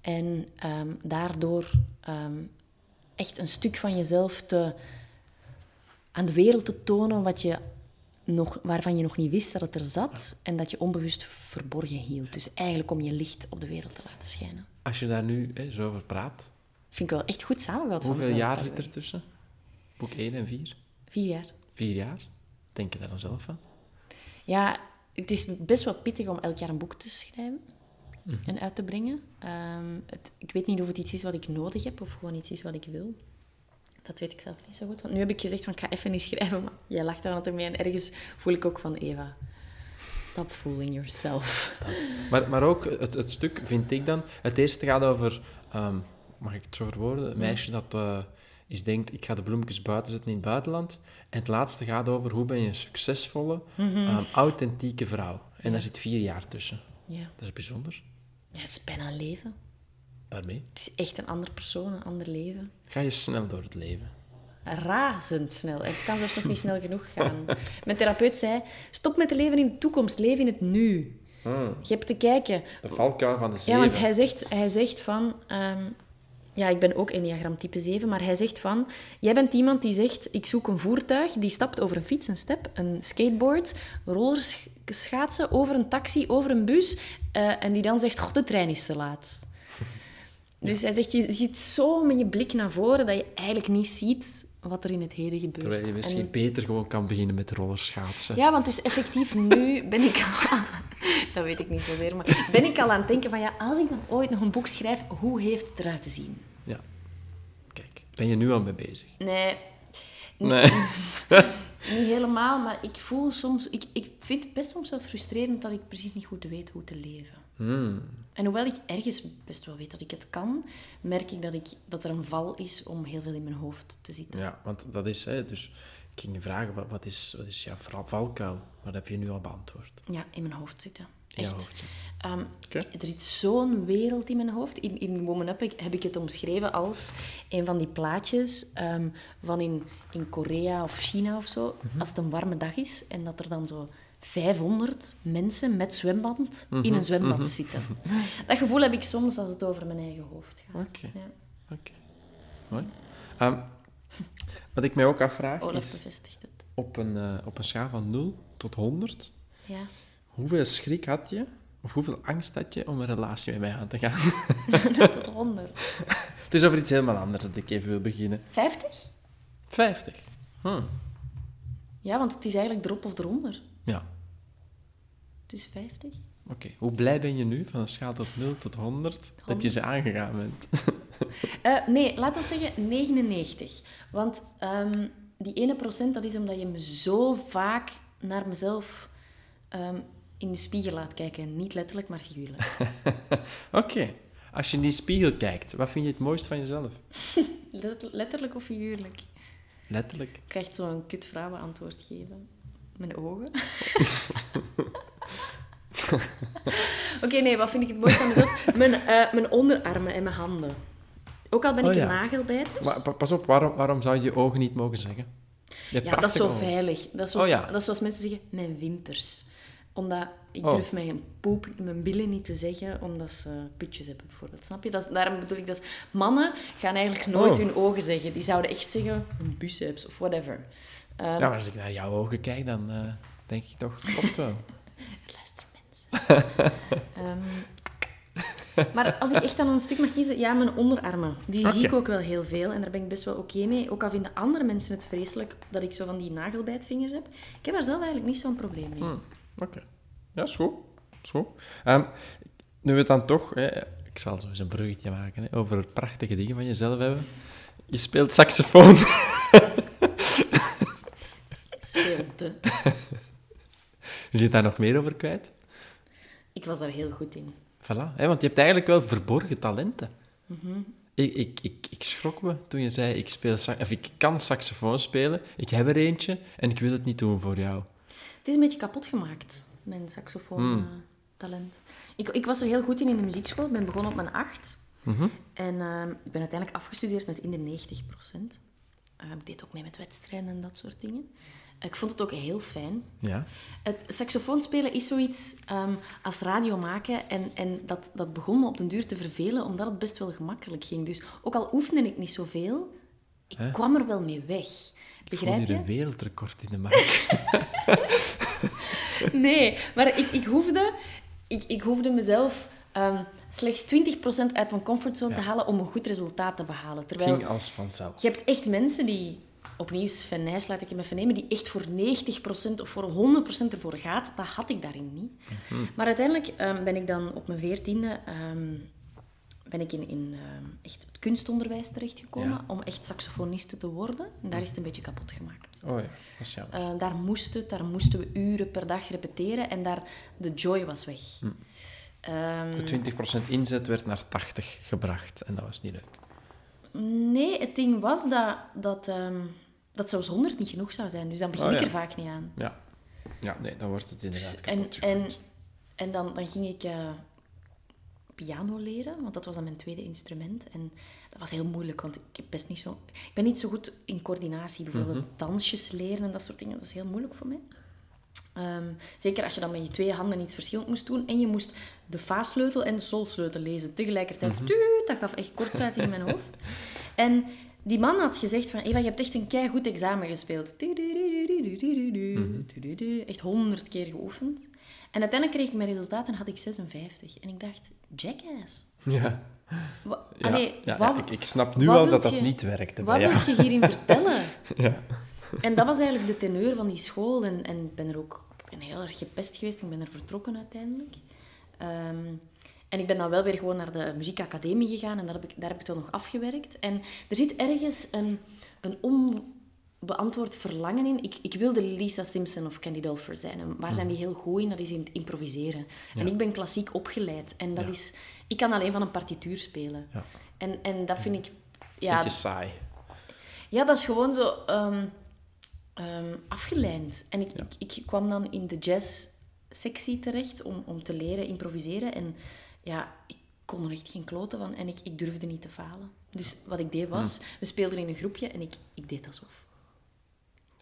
En ehm, daardoor ehm, echt een stuk van jezelf te, aan de wereld te tonen wat je nog, waarvan je nog niet wist dat het er zat. En dat je onbewust verborgen hield. Dus eigenlijk om je licht op de wereld te laten schijnen. Als je daar nu hè, zo over praat, Vind ik wel echt goed samengevat hoeveel jaar zit er tussen? Boek 1 en 4? Vier jaar. Vier jaar? Denk je daar dan zelf van? Ja, het is best wel pittig om elk jaar een boek te schrijven Mhm. en uit te brengen. Ehm, het, ik weet niet of het iets is wat ik nodig heb of gewoon iets is wat ik wil. Dat weet ik zelf niet zo goed. Want nu heb ik gezegd van ik ga even niet schrijven, maar jij lacht er altijd mee. En ergens voel ik ook van Eva, stop fooling yourself. Maar, maar ook het, het stuk, vind ik dan... Het eerste gaat over... ehm, mag ik het zo verwoorden? Een meisje dat eh is denkt, ik ga de bloemetjes buiten zetten in het buitenland. En het laatste gaat over hoe ben je een succesvolle, ehm, authentieke vrouw. En daar zit vier jaar tussen. Ja. Dat is bijzonder. ja, het is bijna een leven. Daarmee Het is echt een ander persoon, een ander leven. ga je snel door het leven. razendsnel. Het kan zelfs nog niet [laughs] snel genoeg gaan. Mijn therapeut zei, stop met te leven in de toekomst, leef in het nu. Je hebt te kijken. De valkuil van de Ja, zeven. want hij zegt, hij zegt van... ehm, ja, ik ben ook Enneagram type 7, maar hij zegt van... Jij bent iemand die zegt, ik zoek een voertuig, die stapt over een fiets, een step, een skateboard, rollerschaatsen, over een taxi, over een bus, eh, en die dan zegt, god, de trein is te laat. [laughs] Dus hij zegt, je zit zo met je blik naar voren dat je eigenlijk niet ziet wat er in het heden gebeurt. Terwijl je misschien En- beter gewoon kan beginnen met rollerschaatsen. ja, want dus effectief nu ben ik. [laughs] dat weet ik niet zozeer, maar ben ik al aan het denken van ja, als ik dan ooit nog een boek schrijf, hoe heeft het eruit te zien? Ja. Kijk, ben je nu al mee bezig? Nee, Nee. [laughs] niet helemaal, maar ik voel soms... Ik, ik vind het best soms wel frustrerend dat ik precies niet goed weet hoe te leven. Hmm. En hoewel ik ergens best wel weet dat ik het kan, merk ik dat, ik dat er een val is om heel veel in mijn hoofd te zitten. Ja, want dat is... Hè, dus ik ging je vragen, wat, wat is, wat is jouw val- valkuil? Wat heb je nu al beantwoord? Ja, in mijn hoofd zitten. Echt. Ehm. Er zit zo'n wereld in mijn hoofd. In, in Woman Up heb ik het omschreven als een van die plaatjes ehm, van in, in Korea of China of zo, Mhm. als het een warme dag is en dat er dan zo 500 mensen met zwemband Mhm. in een zwembad zitten. Dat gevoel heb ik soms als het over mijn eigen hoofd gaat. Oké. Ja. Mooi. Ehm, wat ik mij ook afvraag Olaf is, bevestigt het. op een, eh, op een schaal van 0 tot 100, Ja. Hoeveel schrik had je, of hoeveel angst had je om een relatie met mij aan te gaan? [laughs] Tot 100. [laughs] Het is over iets helemaal anders dat ik even wil beginnen. 50? 50. Hm. Ja, want het is eigenlijk erop of eronder. Ja, Dus 50? oké. Hoe blij ben je nu, van een schaal tot 0 tot 100, dat je ze aangegaan bent? [laughs] Eh, nee, laten we zeggen 99. Want ehm, die ene procent, dat is omdat je me zo vaak naar mezelf ehm, in de spiegel laat kijken. Niet letterlijk, maar figuurlijk. [laughs] Oké. Als je in die spiegel kijkt, wat vind je het mooist van jezelf? [laughs] Let- letterlijk of figuurlijk? Letterlijk. Ik krijg zo'n kut vrouwenantwoord geven. Mijn ogen. [laughs] Oké, nee, wat vind ik het mooist aan mezelf? Mijn, eh, mijn onderarmen en mijn handen. Ook al ben Oh, ik ja. een nagelbijter. Maar pa- pas op, waarom, waarom zou je je ogen niet mogen zeggen? Je Ja, dat is zo ogen. veilig. Dat is zoals, Oh, ja. dat is zoals mensen zeggen, mijn wimpers. Omdat ik Oh. durf mijn poep, mijn billen niet te zeggen, omdat ze putjes hebben, bijvoorbeeld. Snap je? Dat is, daarom bedoel ik dat... Mannen gaan eigenlijk nooit Oh. hun ogen zeggen. Die zouden echt zeggen, een biceps of whatever. Ehm, Ja, maar als ik naar jouw ogen kijk, dan eh, denk ik toch, klopt wel. [laughs] Luister, mensen. [laughs] Ehm, maar als ik echt dan een stuk mag kiezen, ja, mijn onderarmen. Die zie ik ook wel heel veel en daar ben ik best wel oké mee. Ook al vinden andere mensen het vreselijk dat ik zo van die nagelbijtvingers heb. Ik heb daar zelf eigenlijk niet zo'n probleem mee. Hm, Oké. Ja, is goed. Is goed. Ehm, nu we het dan toch... Hè, ik zal zo eens een bruggetje maken hè, over prachtige dingen van jezelf hebben. Je speelt saxofoon. Speelde. [laughs] Wil je daar nog meer over kwijt? Ik was daar heel goed in. Voilà. Hè, want je hebt eigenlijk wel verborgen talenten. Mhm. Ik, ik, ik, ik schrok me toen je zei, ik, speel of ik kan saxofoon spelen, ik heb er eentje en ik wil het niet doen voor jou. Het is een beetje kapot gemaakt, mijn saxofoon-talent. ik, ik was er heel goed in in de muziekschool. Ik ben begonnen op mijn acht. Mhm. En ehm, ik ben uiteindelijk afgestudeerd met in de 90 procent. ik deed ook mee met wedstrijden en dat soort dingen. Ik vond het ook heel fijn. Ja. Het saxofoonspelen is zoiets ehm, als radio maken. En, en dat, dat begon me op den duur te vervelen, omdat het best wel gemakkelijk ging. Dus ook al oefende ik niet zoveel, ik kwam er wel mee weg. Ik voel je? een wereldrecord in de markt. [laughs] [laughs] Nee, maar ik, ik, hoefde, ik, ik hoefde mezelf ehm, slechts 20% uit mijn comfortzone te halen om een goed resultaat te behalen. Het Terwijl ging als vanzelf. je hebt echt mensen die, opnieuw Sven Nijs laat ik hem even nemen, die echt voor 90% of voor 100% ervoor gaat. Dat had ik daarin niet. Maar uiteindelijk ehm, ben ik dan op mijn veertiende ehm, ben ik in, in ehm, echt het kunstonderwijs terechtgekomen Ja. om echt saxofoniste te worden. En daar is het een beetje kapot gemaakt. Oh ja, dat is jammer. Eh, daar moest het, daar moesten we uren per dag repeteren en daar, de joy was weg. Ehm, De 20% inzet werd naar 80 gebracht en dat was niet leuk. nee, het ding was dat, dat, ehm, dat zelfs 100 niet genoeg zou zijn. Dus dan begin Oh, ik er vaak niet aan. Ja. Ja, nee, dan wordt het inderdaad En, kapot en, gegooid. en dan, dan ging ik... eh, piano leren, want dat was dan mijn tweede instrument. En dat was heel moeilijk, want ik, best niet zo, ik ben niet zo goed in coördinatie. Bijvoorbeeld dansjes leren en dat soort dingen, dat is heel moeilijk voor mij. Ehm, zeker als je dan met je twee handen iets verschillend moest doen en je moest de fa-sleutel en de sol-sleutel lezen tegelijkertijd. Tuut, dat gaf echt kortruit in mijn [laughs] hoofd. En die man had gezegd van, Eva, je hebt echt een keigoed examen gespeeld. Echt honderd keer geoefend. En uiteindelijk kreeg ik mijn resultaat en had ik 56. En ik dacht, jackass. Ja. Wa- Ja, Allee, ja, wat- ja, ik, ik snap nu al dat dat niet werkte. Wat wil je hierin [laughs] vertellen? Ja. En dat was eigenlijk de teneur van die school. En, en ik ben er ook ik ben heel erg gepest geweest. Ik ben er vertrokken uiteindelijk. Ehm, en ik ben dan wel weer gewoon naar de muziekacademie gegaan. En daar heb ik, daar heb ik dan nog afgewerkt. En er zit ergens een, een onbeantwoord verlangen in. Ik, ik wilde Lisa Simpson of Candy Dulfer zijn. En waar zijn die heel goed in? Dat is in het improviseren. En ik ben klassiek opgeleid. En dat Ja. is... Ik kan alleen van een partituur spelen. Ja. En, en dat vind ik... Ja, Beetje saai. ja, dat is gewoon zo ehm, ehm, afgeleid. En ik, ik, ik kwam dan in de jazz-sectie terecht om, om te leren improviseren. En ja, ik kon er echt geen kloten van. En ik, ik durfde niet te falen. Dus wat ik deed was, we speelden in een groepje en ik, ik deed alsof.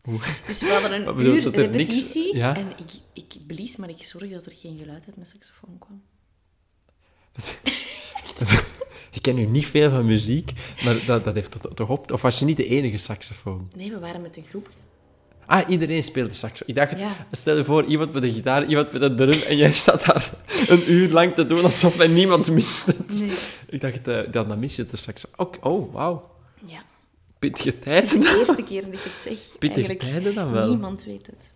Hoe? Dus we hadden een [laughs] bedoel uur niks- repetitie ja? en ik, ik blies, maar ik zorgde dat er geen geluid uit mijn saxofoon kwam. [laughs] Ik ken nu niet veel van muziek, maar dat, dat heeft toch- toch op... Of was je niet de enige saxofoon? Nee, we waren met een groepje. Ah, iedereen speelde saxofoon. Ik dacht, Ja. stel je voor, iemand met een gitaar, iemand met een drum, en jij [laughs] staat daar een uur lang te doen alsof hij niemand mist het. Nee. Ik dacht, eh, dan, dan mis je de saxofoon. Ook, oh, wauw. Ja, Pittige tijden. is de eerste keer dat ik het zeg. Pittige Eigenlijk, tijden dan wel. Niemand weet het.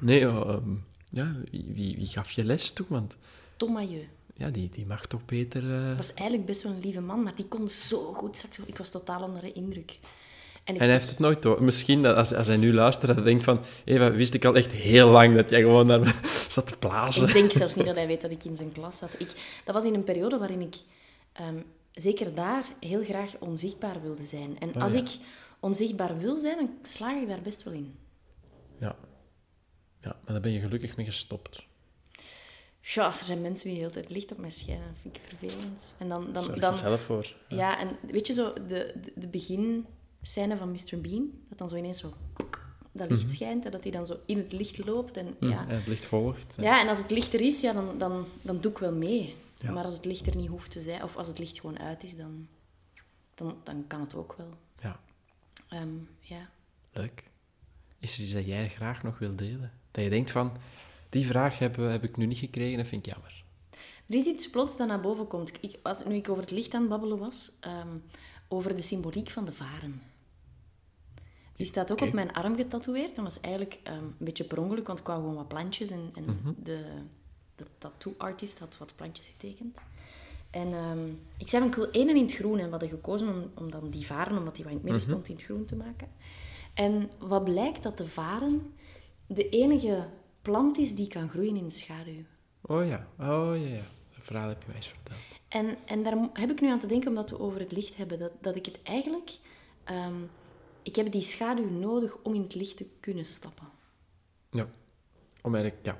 Nee, oh, ehm, ja, wie, wie, gaf je les toe? Want Tom Mailleu. ja, die, die mag toch beter... eh, was eigenlijk best wel een lieve man, maar die kon zo goed saxofoon. Ik was totaal onder de indruk. En ik, En hij heeft het nooit door. Misschien dat als, als hij nu luistert, dat hij denkt van... Eva, wist ik al echt heel lang dat jij gewoon naar me [laughs] zat te blazen. ik denk zelfs niet dat hij weet dat ik in zijn klas zat. Ik, dat was in een periode waarin ik ehm, zeker daar heel graag onzichtbaar wilde zijn. En Oh, als ja. ik onzichtbaar wil zijn, dan slaag ik daar best wel in. Ja. Ja, maar daar ben je gelukkig mee gestopt. Ja, er zijn mensen die de hele tijd licht op mij schijnen. Dat vind ik vervelend. En dan, dan, Zorg dan, zelf voor. Ja, en weet je zo, de, de, de beginscène van Mr. Bean, dat dan zo ineens zo dat licht Mhm. schijnt en dat hij dan zo in het licht loopt. En, Ja. ja. En het licht volgt. ja, en als het licht er is, ja, dan, dan, dan doe ik wel mee. Ja. Maar als het licht er niet hoeft te zijn, of als het licht gewoon uit is, dan, dan, dan kan het ook wel. Ja, Ehm, ja. leuk. Is er iets dat jij graag nog wil delen? Dat je denkt van, die vraag heb, heb ik nu niet gekregen, dat vind ik jammer. Er is iets plots dat naar boven komt. Ik, als, nu ik over het licht aan het babbelen was, ehm, over de symboliek van de varen. Die staat ook op mijn arm getatoeëerd. Dat was eigenlijk ehm, een beetje per ongeluk, want ik wou gewoon wat plantjes. En, en Mhm. de, de tattoo-artist had wat plantjes getekend. En ehm, ik zei, ik wil één in het groen. En we hadden gekozen om, om dan die varen, omdat die wat in het midden Mhm. stond, in het groen te maken. En wat blijkt dat de varen de enige plant is die kan groeien in de schaduw. Oh ja, oh ja, ja. Dat verhaal heb je mij eens verteld. En, en daar heb ik nu aan te denken, omdat we over het licht hebben, dat, dat ik het eigenlijk... ehm, ik heb die schaduw nodig om in het licht te kunnen stappen. Ja. Om eigenlijk, ja.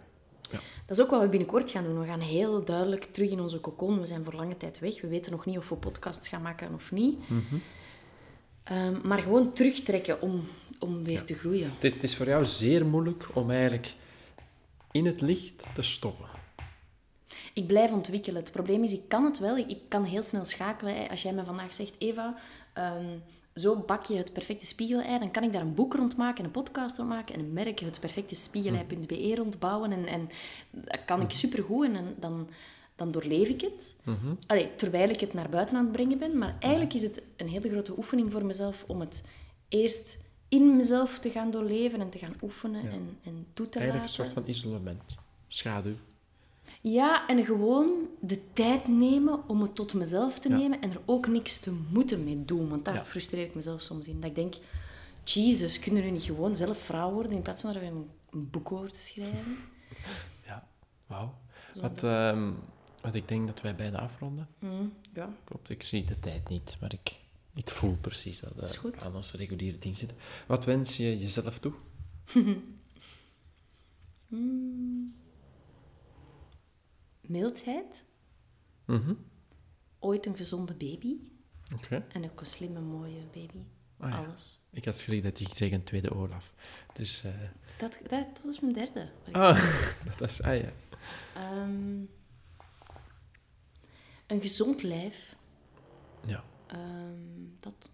ja. Dat is ook wat we binnenkort gaan doen. We gaan heel duidelijk terug in onze cocon. We zijn voor lange tijd weg. We weten nog niet of we podcasts gaan maken of niet. Ehm, maar gewoon terugtrekken om, om weer te groeien. Het is, het is voor jou zeer moeilijk om eigenlijk in het licht te stoppen. Ik blijf ontwikkelen. Het probleem is, ik kan het wel. Ik, ik kan heel snel schakelen. Als jij me vandaag zegt, Eva, ehm, zo bak je het perfecte spiegelei, dan kan ik daar een boek rond maken, een podcast rond maken en een merk, het perfecte spiegelei.be rondbouwen. En, en dat kan ik supergoed en dan, dan, dan doorleef ik het. Allee, terwijl ik het naar buiten aan het brengen ben. Maar eigenlijk is het een hele grote oefening voor mezelf om het eerst in mezelf te gaan doorleven en te gaan oefenen en, en toe te Eigenlijk een laten. soort van isolement. Schaduw. Ja, en gewoon de tijd nemen om het tot mezelf te Ja. nemen en er ook niks te moeten mee doen. Want daar Ja. frustreer ik mezelf soms in. Dat ik denk, Jesus, kunnen we niet gewoon zelf vrouw worden in plaats van er een, een boek over te schrijven? [laughs] Ja, wauw. Wat, ehm, wat ik denk dat wij bijna afronden. Mm, ja. Klopt, ik zie de tijd niet, maar ik, ik voel precies dat we goed. aan ons reguliere ding zitten. Wat wens je jezelf toe? [laughs] Mildheid, Mhm. ooit een gezonde baby. En ook een slimme, mooie baby. Ah, ja. Alles. Ik had schrik dat je zeggen een tweede Olaf. Dus, eh Dat, dat, dat is mijn derde. ah, [laughs] dat is, ah ja. Ehm, een gezond lijf. Ja, Ehm, dat.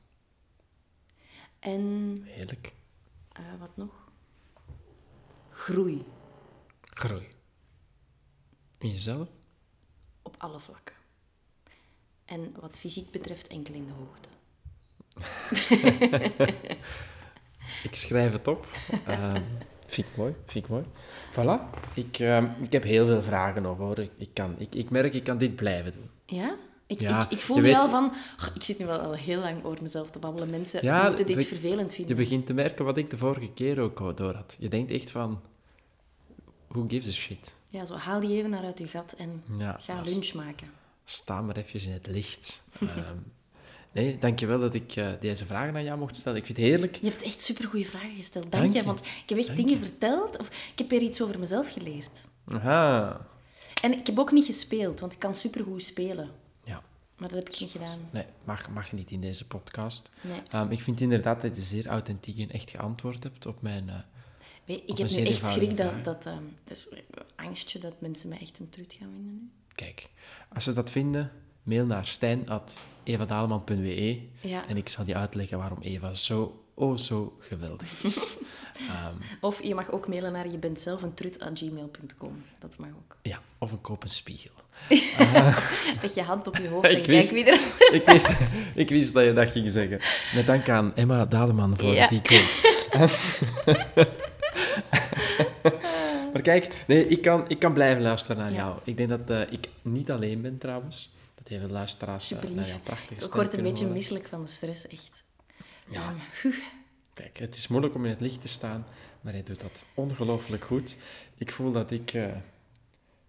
En heerlijk. eh, wat nog? Groei. Groei. In jezelf? Op alle vlakken. En wat fysiek betreft enkel in de hoogte. [laughs] Ik schrijf het op. Ehm vind ik mooi, vind ik mooi. Voilà. Ik, ehm, ik heb heel veel vragen nog, hoor. Ik, kan, ik, ik merk, ik kan dit blijven doen. Ja? Ik, Ja, ik, ik voel je nu weet- al van... "Och, ik zit nu wel al heel lang over mezelf te babbelen. Mensen Ja, moeten dit vervelend Je vinden. begint te merken wat ik de vorige keer ook door had. Je denkt echt van... Who gives a shit? Ja, zo haal die even naar uit je gat en Ja, ga lunch maken. Sta maar even in het licht. [laughs] Ehm, nee, dankjewel dat ik eh, deze vragen aan jou mocht stellen. Ik vind het heerlijk. Je hebt echt supergoeie vragen gesteld. Dank, Dank je, want ik heb echt Dank dingen je. verteld. Of ik heb weer iets over mezelf geleerd. Aha. En ik heb ook niet gespeeld, want ik kan supergoed spelen. Ja, Maar dat heb ik niet gedaan. nee, mag, mag niet in deze podcast. Nee. Ehm, ik vind inderdaad dat je zeer authentiek en echt geantwoord hebt op mijn... eh, Weet, ik heb een nu echt schrik dat... dat ehm, het is een angstje dat mensen mij echt een trut gaan vinden nu. Kijk, als ze dat vinden, mail naar stijn.evadaleman.be Ja. en ik zal je uitleggen waarom Eva zo, oh zo geweldig is. [laughs] Ehm, Of je mag ook mailen naar je bent zelf een trut@gmail.com. Dat mag ook. ja, of een kopen spiegel. [laughs] Leg je hand op je [laughs] hoofd en kijk wie er Ik wist, ik wist dat je dat ging zeggen. Met dank aan Emma Daleman voor Ja. die quote. [laughs] maar kijk, nee, ik, kan, ik kan blijven luisteren naar Ja. jou. Ik denk dat eh, ik niet alleen ben trouwens. Dat veel luisteraars Super naar jouw prachtige Ik word een beetje horen. misselijk van de stress, echt. Ja. Ehm, huh. Kijk, het is moeilijk om in het licht te staan, maar hij doet dat ongelooflijk goed. Ik voel dat ik, eh,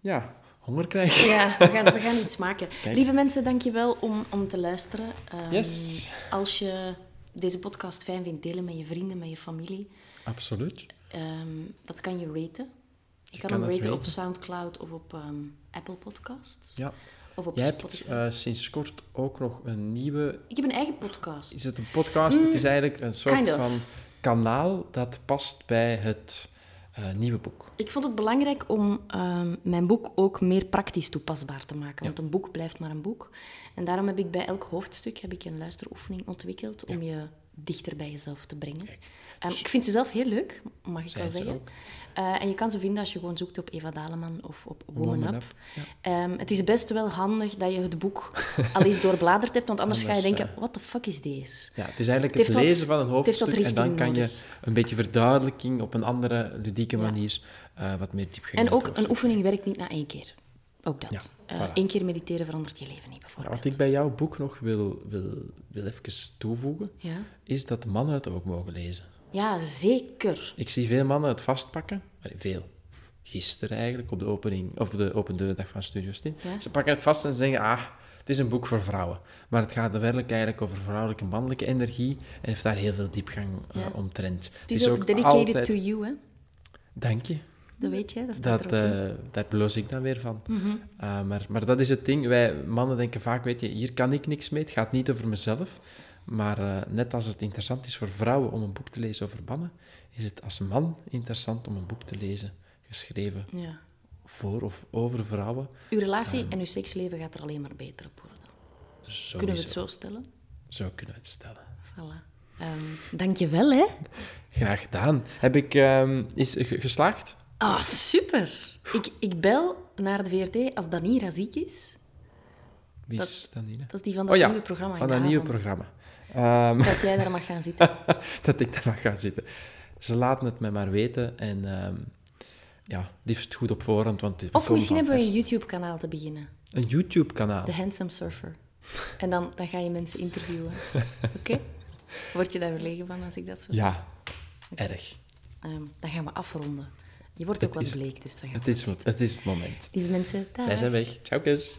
ja, honger krijg. Ja, we gaan, we gaan [laughs] iets maken. Kijk. Lieve mensen, dankjewel om, om te luisteren. Ehm, Yes. Als je deze podcast fijn vindt, delen met je vrienden, met je familie. Absoluut. Ehm, dat kan je raten. Je, Je kan, hem raten op. Soundcloud of op ehm, Apple Podcasts. Ja. Of op Jij hebt eh, sinds kort ook nog een nieuwe... Ik heb een eigen podcast. Is het een podcast? het is eigenlijk een soort kind of. van kanaal dat past bij het eh, nieuwe boek. Ik vond het belangrijk om ehm, mijn boek ook meer praktisch toepasbaar te maken. Want een boek blijft maar een boek. En daarom heb ik bij elk hoofdstuk heb ik een luisteroefening ontwikkeld om je dichter bij jezelf te brengen. Ehm, ik vind ze zelf heel leuk, mag ik Zijn wel ze zeggen. Eh, en je kan ze vinden als je gewoon zoekt op Eva Daleman of op Woman, Woman Up. Up, ja. Ehm, het is best wel handig dat je het boek [laughs] al eens doorbladerd hebt, want anders, ga je denken, what the fuck is deze? Ja, het is eigenlijk Het het, heeft wat- lezen van een hoofdstuk en dan kan je een beetje verduidelijking op een andere, ludieke Ja. manier eh, wat meer diepgang En ook een oefening werkt niet na één keer. Ook dat. Ja, Eh. Eén keer mediteren verandert je leven niet, Ja, bijvoorbeeld. wat ik bij jouw boek nog wil, wil, wil even toevoegen, Ja. is dat mannen het ook mogen lezen. Ja, zeker. Ik zie veel mannen het vastpakken. Veel. Gisteren eigenlijk, op de, opening, op de open deurdag van Studio Stin. Ja. Ze pakken het vast en zeggen, ah, het is een boek voor vrouwen. Maar het gaat er werkelijk eigenlijk over vrouwelijke en mannelijke energie en heeft daar heel veel diepgang uh, Ja. omtrent. Het is ook dedicated altijd... to you, hè. Dank je. Dat weet je, dat staat Dat. Mhm. eh, daar bloos ik dan weer van. Uh, maar, maar dat is het ding. Wij mannen denken vaak, weet je, hier kan ik niks mee. Het gaat niet over mezelf. Maar uh, net als het interessant is voor vrouwen om een boek te lezen over mannen, is het als man interessant om een boek te lezen, geschreven Ja. voor of over vrouwen. Uw relatie en uw seksleven gaat er alleen maar beter op worden. Sowieso. Kunnen we het zo stellen? Zo kunnen we het stellen. Voilà. Um, Dank je wel, hè. Graag gedaan. Heb ik... Um, is geslaagd? Ah, super. Ik, ik bel naar de VRT als Danira ziek is. Wie dat, is Danira? Dat is die van dat oh, ja, nieuwe programma van dat nieuwe programma. Um, dat jij daar mag gaan zitten. [laughs] dat ik daar mag gaan zitten. Ze laten het mij maar weten en um, ja, liefst goed op voorhand. Want of misschien hebben we een YouTube-kanaal te beginnen. Een YouTube-kanaal? The Handsome Surfer. En dan, dan ga je mensen interviewen. [laughs] Oké? Okay? Word je daar verlegen van als ik dat zo Ja, okay. erg. Um, dan gaan we afronden. Je wordt ook het wat bleek, dus het, is, het is het moment. Lieve mensen, dag. Wij zijn weg. Ciao, kus.